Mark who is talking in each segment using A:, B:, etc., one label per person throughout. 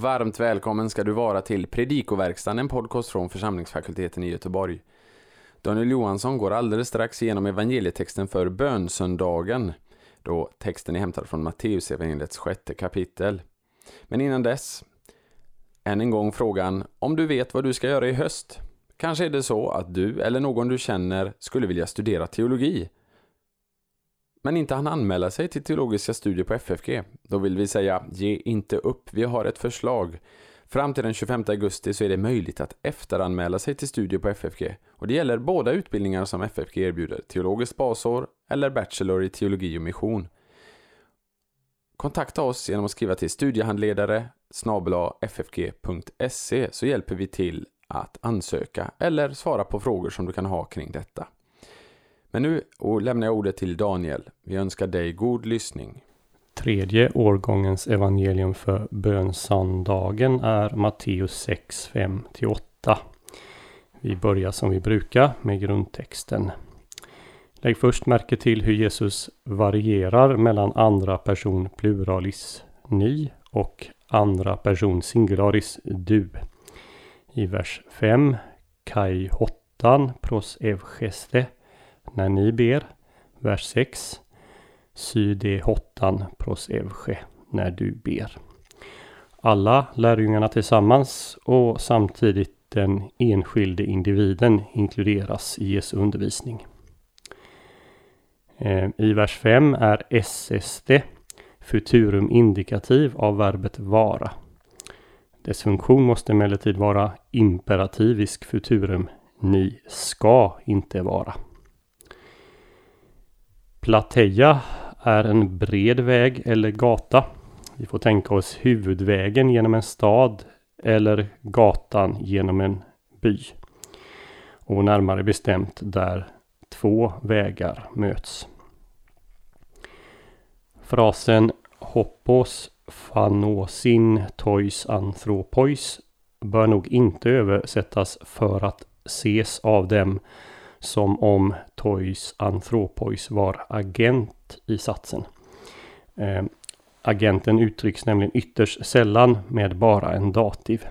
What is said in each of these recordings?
A: Varmt välkommen ska du vara till Predikoverkstan, en podcast från församlingsfakulteten i Göteborg. Daniel Johansson går alldeles strax igenom evangelietexten för bönsöndagen, då texten är hämtad från Matteusevangeliets sjätte kapitel. Men innan dess, än en gång frågan om du vet vad du ska göra i höst. Kanske är det så att du eller någon du känner skulle vilja studera teologi men inte han anmäla sig till teologiska studier på FFG. Då vill vi säga, ge inte upp, vi har ett förslag. Fram till den 25 augusti så är det möjligt att efteranmäla sig till studier på FFG. Och det gäller båda utbildningar som FFG erbjuder, teologiskt basår eller bachelor i teologi och mission. Kontakta oss genom att skriva till studiehandledare ffg.se så hjälper vi till att ansöka eller svara på frågor som du kan ha kring detta. Men nu lämnar jag ordet till Daniel. Vi önskar dig god lyssning.
B: Tredje årgångens evangelium för bönsöndagen är Matteus 6, 5-8. Vi börjar som vi brukar med grundtexten. Lägg först märke till hur Jesus varierar mellan andra person pluralis ni och andra person singularis du. I vers 5 kai hottan pros evgeste när ni ber. Vers 6. Sy de hottan pros evche när du ber. Alla lärjungarna tillsammans och samtidigt den enskilde individen inkluderas i Jesu undervisning. Eh, I vers 5 är SSD futurum indikativ av verbet vara. Dess funktion måste emellertid vara imperativisk futurum. Ni ska inte vara. Plateja är en bred väg eller gata. Vi får tänka oss huvudvägen genom en stad eller gatan genom en by. Och närmare bestämt där två vägar möts. Frasen Hoppos fanosin tois anthropois bör nog inte översättas för att ses av dem som om Toys Anthropois var agent i satsen. Eh, agenten uttrycks nämligen ytterst sällan med bara en dativ.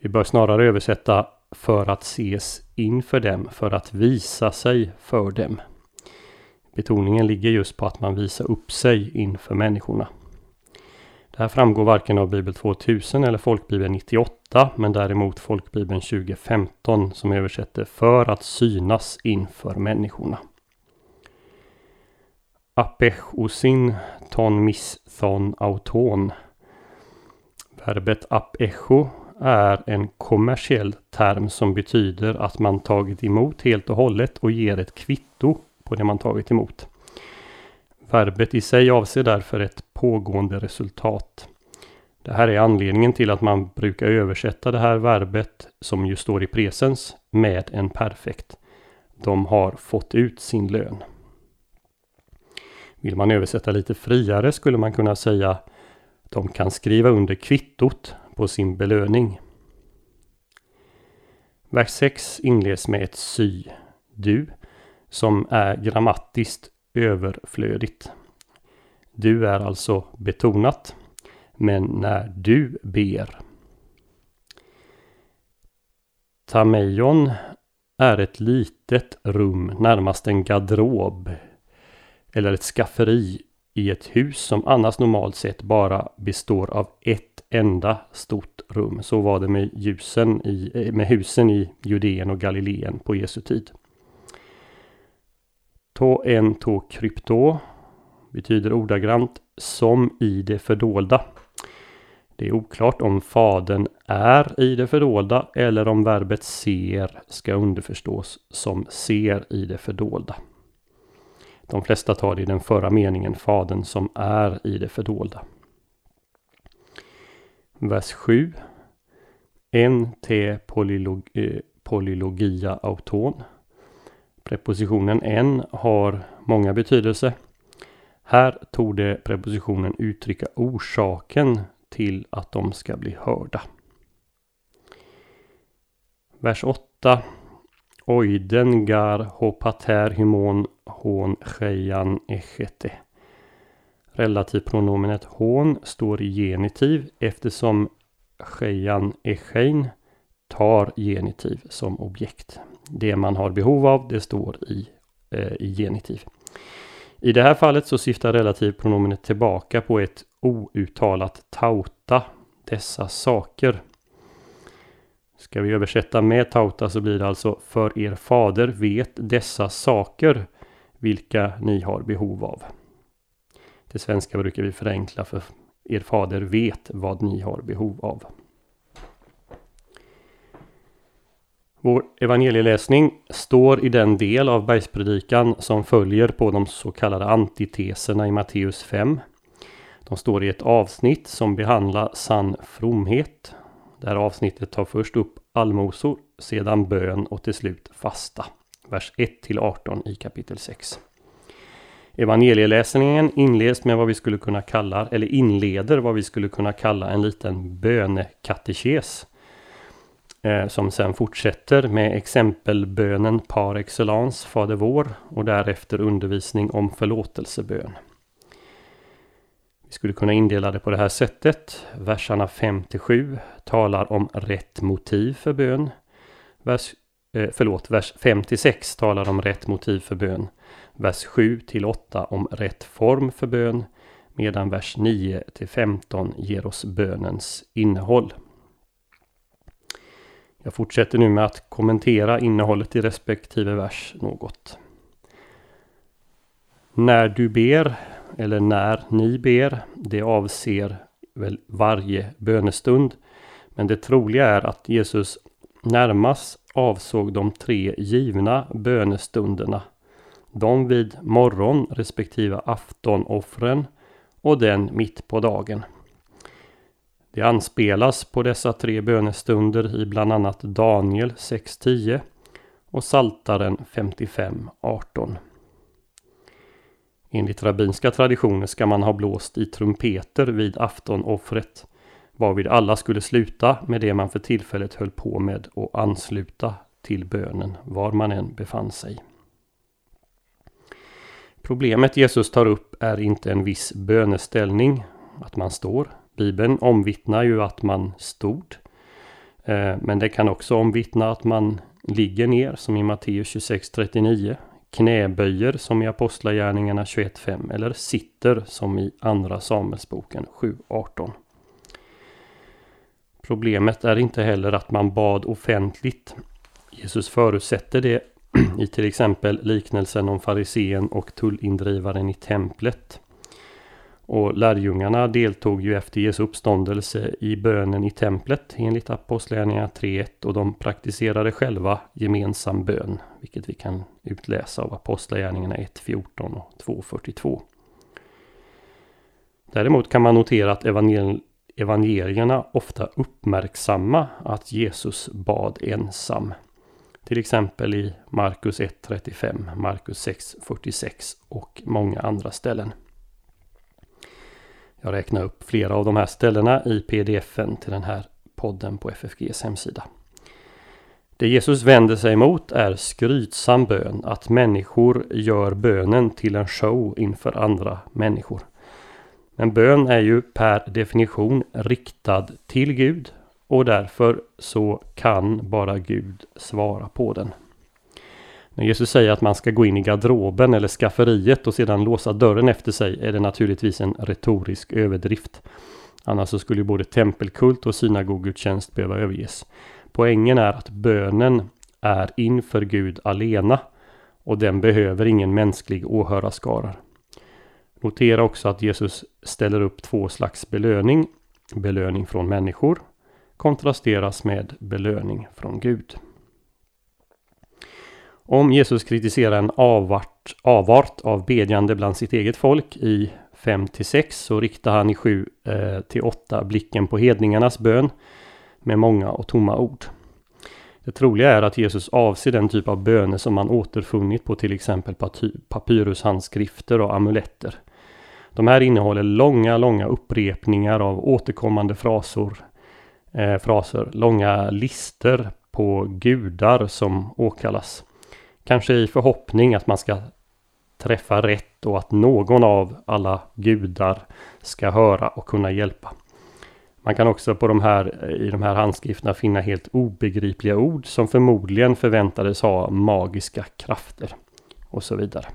B: Vi bör snarare översätta för att ses inför dem, för att visa sig för dem. Betoningen ligger just på att man visar upp sig inför människorna. Det här framgår varken av Bibel 2000 eller Folkbibeln 98 men däremot Folkbibeln 2015 som översätter för att synas inför människorna. Apechosin ton miss thon auton. Verbet apecho är en kommersiell term som betyder att man tagit emot helt och hållet och ger ett kvitto på det man tagit emot. Verbet i sig avser därför ett pågående resultat. Det här är anledningen till att man brukar översätta det här verbet som ju står i presens med en perfekt. De har fått ut sin lön. Vill man översätta lite friare skulle man kunna säga de kan skriva under kvittot på sin belöning. Vers 6 inleds med ett sy, du, som är grammatiskt överflödigt. Du är alltså betonat. Men när du ber. Tameion är ett litet rum, närmast en garderob eller ett skafferi i ett hus som annars normalt sett bara består av ett enda stort rum. Så var det med, ljusen i, eh, med husen i Judeen och Galileen på Jesu tid. To en to krypto betyder ordagrant som i det fördolda. Det är oklart om fadern är i det fördolda eller om verbet ser ska underförstås som ser i det fördolda. De flesta tar det i den förra meningen fadern som är i det fördolda. Vers 7. En te polylog, eh, polylogia auton. Prepositionen en har många betydelser. Här tog det prepositionen uttrycka orsaken till att de ska bli hörda. Vers 8. Oiden gar hopater hymon hon chejan echete. Relativpronomenet hon står i genitiv eftersom Shejan Echein tar genitiv som objekt. Det man har behov av det står i, eh, i genitiv. I det här fallet så syftar relativpronomenet tillbaka på ett outtalat tauta, dessa saker. Ska vi översätta med tauta så blir det alltså för er fader vet dessa saker vilka ni har behov av. Det svenska brukar vi förenkla för er fader vet vad ni har behov av. Vår evangelieläsning står i den del av bergspredikan som följer på de så kallade antiteserna i Matteus 5. De står i ett avsnitt som behandlar sann fromhet. Det här avsnittet tar först upp allmosor, sedan bön och till slut fasta. Vers 1 till 18 i kapitel 6. Evangelieläsningen inleds med vad vi skulle kunna kalla, eller inleder vad vi skulle kunna kalla en liten bönekatekes. Eh, som sen fortsätter med exempelbönen par excellence, Fader vår, och därefter undervisning om förlåtelsebön. Vi skulle kunna indela det på det här sättet. Verserna 5-7 talar om rätt motiv för bön. Vers, eh, förlåt, vers 5-6 talar om rätt motiv för bön. Vers 7-8 om rätt form för bön. Medan vers 9-15 ger oss bönens innehåll. Jag fortsätter nu med att kommentera innehållet i respektive vers något. När du ber, eller när ni ber, det avser väl varje bönestund. Men det troliga är att Jesus närmast avsåg de tre givna bönestunderna. De vid morgon respektive aftonoffren och den mitt på dagen. Det anspelas på dessa tre bönestunder i bland annat Daniel 6.10 och Saltaren 55.18. Enligt rabbinska traditioner ska man ha blåst i trumpeter vid aftonoffret varvid alla skulle sluta med det man för tillfället höll på med och ansluta till bönen var man än befann sig. Problemet Jesus tar upp är inte en viss böneställning, att man står, Bibeln omvittnar ju att man stod. Eh, men det kan också omvittna att man ligger ner som i Matteus 26.39. Knäböjer som i Apostlagärningarna 21.5 eller sitter som i Andra Samuelsboken 7.18. Problemet är inte heller att man bad offentligt. Jesus förutsätter det i till exempel liknelsen om farisén och tullindrivaren i templet. Och lärjungarna deltog ju efter Jesu uppståndelse i bönen i templet enligt Apostlagärningarna 3.1 och de praktiserade själva gemensam bön, vilket vi kan utläsa av Apostlagärningarna 1.14 och 2.42. Däremot kan man notera att evangel evangelierna ofta uppmärksamma att Jesus bad ensam. Till exempel i Markus 1.35, Markus 6.46 och många andra ställen. Jag räknar upp flera av de här ställena i pdfen till den här podden på FFGs hemsida. Det Jesus vänder sig emot är skrytsam bön, att människor gör bönen till en show inför andra människor. Men bön är ju per definition riktad till Gud och därför så kan bara Gud svara på den. När Jesus säger att man ska gå in i garderoben eller skafferiet och sedan låsa dörren efter sig är det naturligtvis en retorisk överdrift. Annars så skulle både tempelkult och synagogutjänst behöva överges. Poängen är att bönen är inför Gud alena och den behöver ingen mänsklig åhörarskara. Notera också att Jesus ställer upp två slags belöning. Belöning från människor kontrasteras med belöning från Gud. Om Jesus kritiserar en avart, avart av bedjande bland sitt eget folk i 5-6 så riktar han i 7-8 eh, blicken på hedningarnas bön med många och tomma ord. Det troliga är att Jesus avser den typ av böner som man återfunnit på till exempel papyrushandskrifter och amuletter. De här innehåller långa, långa upprepningar av återkommande fraser, eh, fraser, långa lister på gudar som åkallas. Kanske i förhoppning att man ska träffa rätt och att någon av alla gudar ska höra och kunna hjälpa. Man kan också på de här, i de här handskrifterna finna helt obegripliga ord som förmodligen förväntades ha magiska krafter och så vidare.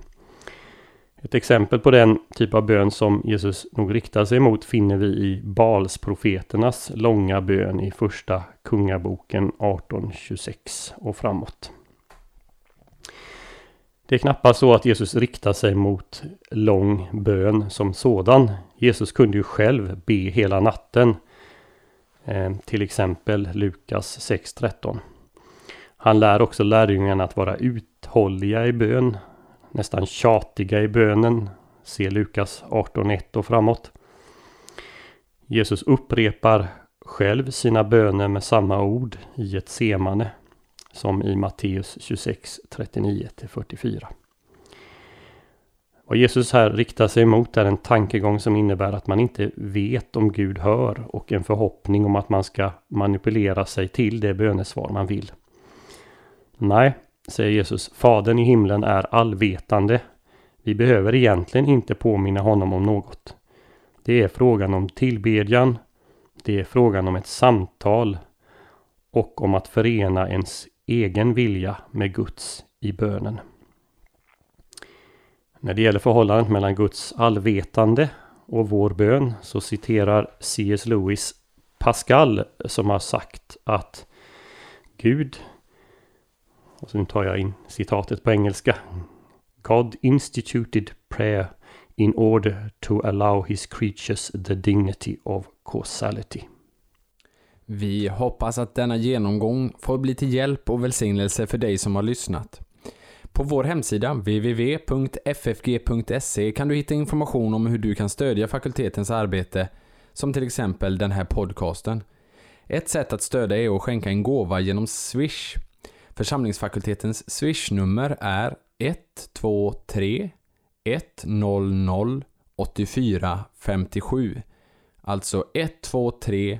B: Ett exempel på den typ av bön som Jesus nog riktar sig mot finner vi i Balsprofeternas långa bön i första Kungaboken 1826 och framåt. Det är knappast så att Jesus riktar sig mot lång bön som sådan. Jesus kunde ju själv be hela natten. Eh, till exempel Lukas 6.13. Han lär också lärjungarna att vara uthålliga i bön nästan tjatiga i bönen. Se Lukas 18.1 och framåt. Jesus upprepar själv sina böner med samma ord i ett semane som i Matteus 26, 39-44. Vad Jesus här riktar sig emot är en tankegång som innebär att man inte vet om Gud hör och en förhoppning om att man ska manipulera sig till det bönesvar man vill. Nej, säger Jesus, Fadern i himlen är allvetande. Vi behöver egentligen inte påminna honom om något. Det är frågan om tillbedjan. Det är frågan om ett samtal och om att förena ens egen vilja med Guds i bönen. När det gäller förhållandet mellan Guds allvetande och vår bön så citerar C.S. Lewis Pascal som har sagt att Gud och så nu tar jag in citatet på engelska. God instituted prayer in order to allow his creatures the dignity of causality.
A: Vi hoppas att denna genomgång får bli till hjälp och välsignelse för dig som har lyssnat. På vår hemsida www.ffg.se kan du hitta information om hur du kan stödja fakultetens arbete, som till exempel den här podcasten. Ett sätt att stödja är att skänka en gåva genom Swish Församlingsfakultetens swishnummer är 123 100 84 57. Alltså 123